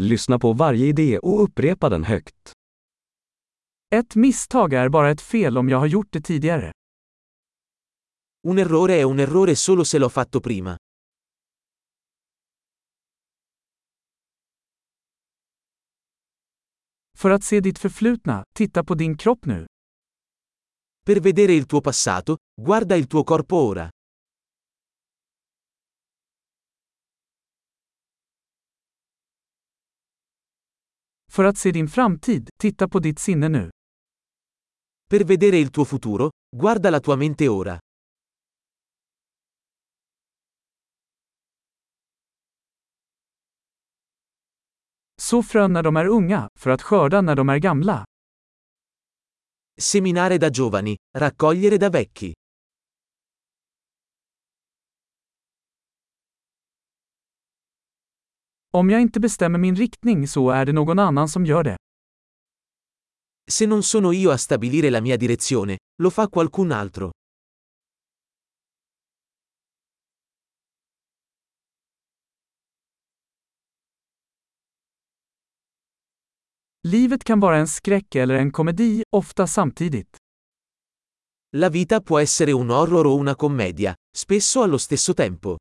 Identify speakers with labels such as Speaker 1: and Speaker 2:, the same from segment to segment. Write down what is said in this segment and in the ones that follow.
Speaker 1: Lyssna på varje idé och upprepa den högt.
Speaker 2: Ett misstag är bara ett fel om jag har gjort det tidigare.
Speaker 3: Un errore è un errore solo se l'ho fatto prima.
Speaker 2: För att se ditt förflutna, titta på din kropp nu.
Speaker 3: Per vedere il tuo passato, guarda il tuo corpo ora.
Speaker 2: För att se din framtid, titta på ditt sinne nu.
Speaker 3: Per vedere il tuo futuro, guarda la tua mente ora.
Speaker 2: Så frön när de är unga, för att skörda när de är gamla.
Speaker 3: Seminare da giovani, raccogliere da vecchi.
Speaker 2: Om jag inte bestämmer min riktning så är det någon annan som gör det.
Speaker 3: Se non sono io a stabilire la mia direzione, lo fa qualcun altro.
Speaker 2: Livet kan vara en skräck eller en komedi, ofta samtidigt.
Speaker 3: La vita può essere un horror o una commedia, spesso allo stesso tempo.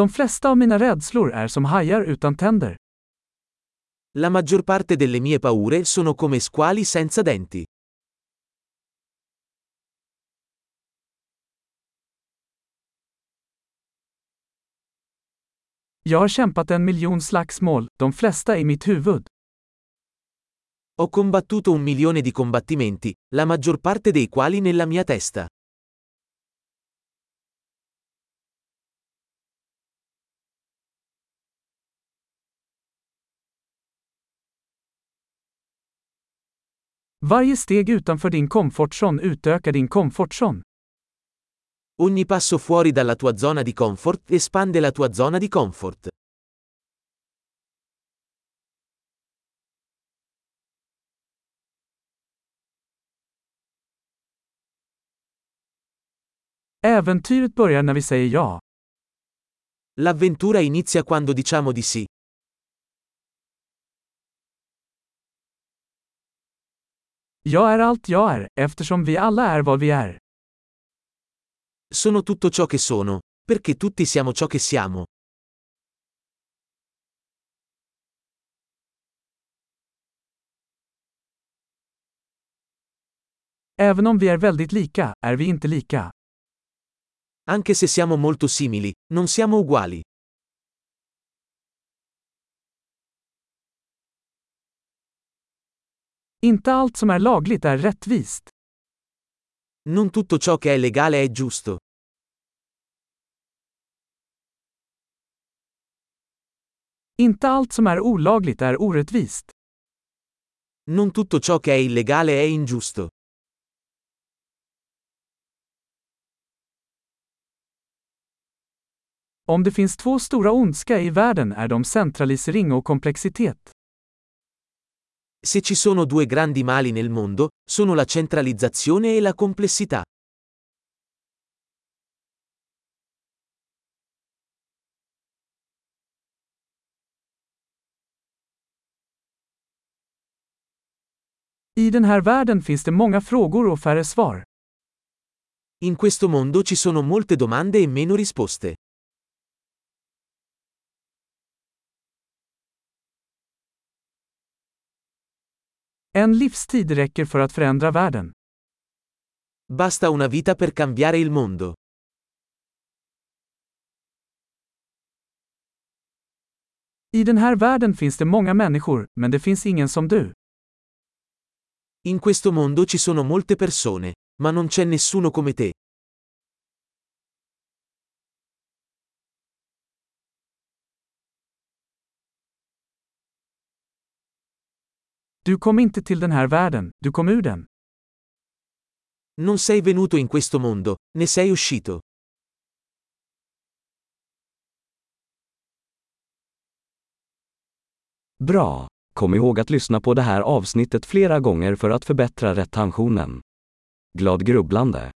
Speaker 2: De flesta av mina rädslor är som hajar utan tänder.
Speaker 3: La maggior parte delle mie paure sono come squali senza denti.
Speaker 2: Jag har kämpat en miljon slagsmål, de flesta i mitt huvud.
Speaker 3: Ho combattuto un milione di combattimenti, la maggior parte dei quali nella mia testa.
Speaker 2: Varje steg utanför din komfortzon utökar din komfortzon.
Speaker 3: Ogni passo fuori dalla tua zona di comfort espande la tua zona di comfort.
Speaker 2: Äventyret börjar när vi säger ja.
Speaker 3: L'avventura inizia quando diciamo di sì.
Speaker 2: Jag är allt jag är, eftersom vi alla är vad vi är.
Speaker 3: Sono tutto ciò che sono, perché tutti siamo ciò che siamo.
Speaker 2: Även om vi är väldigt lika, är vi inte lika.
Speaker 3: Anche se siamo molto simili, non siamo uguali.
Speaker 2: Inte allt som är lagligt är rättvist.
Speaker 3: Non tutto ciò che è legale è giusto.
Speaker 2: Inte allt som är olagligt är orättvist.
Speaker 3: Non tutto ciò che è illegale è ingiusto.
Speaker 2: Om det finns två stora ondska i världen är de centralisering och komplexitet.
Speaker 3: Se ci sono due grandi mali nel mondo, sono la centralizzazione e la complessità.
Speaker 2: I den här världen finns det många frågor och färre svar.
Speaker 3: In questo mondo ci sono molte domande e meno risposte.
Speaker 2: En livstid räcker för att förändra världen.
Speaker 3: Basta una vita per cambiare il mondo.
Speaker 2: I den här världen finns det många människor, men det finns ingen som du.
Speaker 3: In questo mondo ci sono molte persone, ma non c'è nessuno come te.
Speaker 2: Du kom inte till den här världen, du kom ur den.
Speaker 3: Non sei venuto in questo mondo, ne sei uscito.
Speaker 1: Bra! Kom ihåg att lyssna på det här avsnittet flera gånger för att förbättra retentionen. Glad grubblande.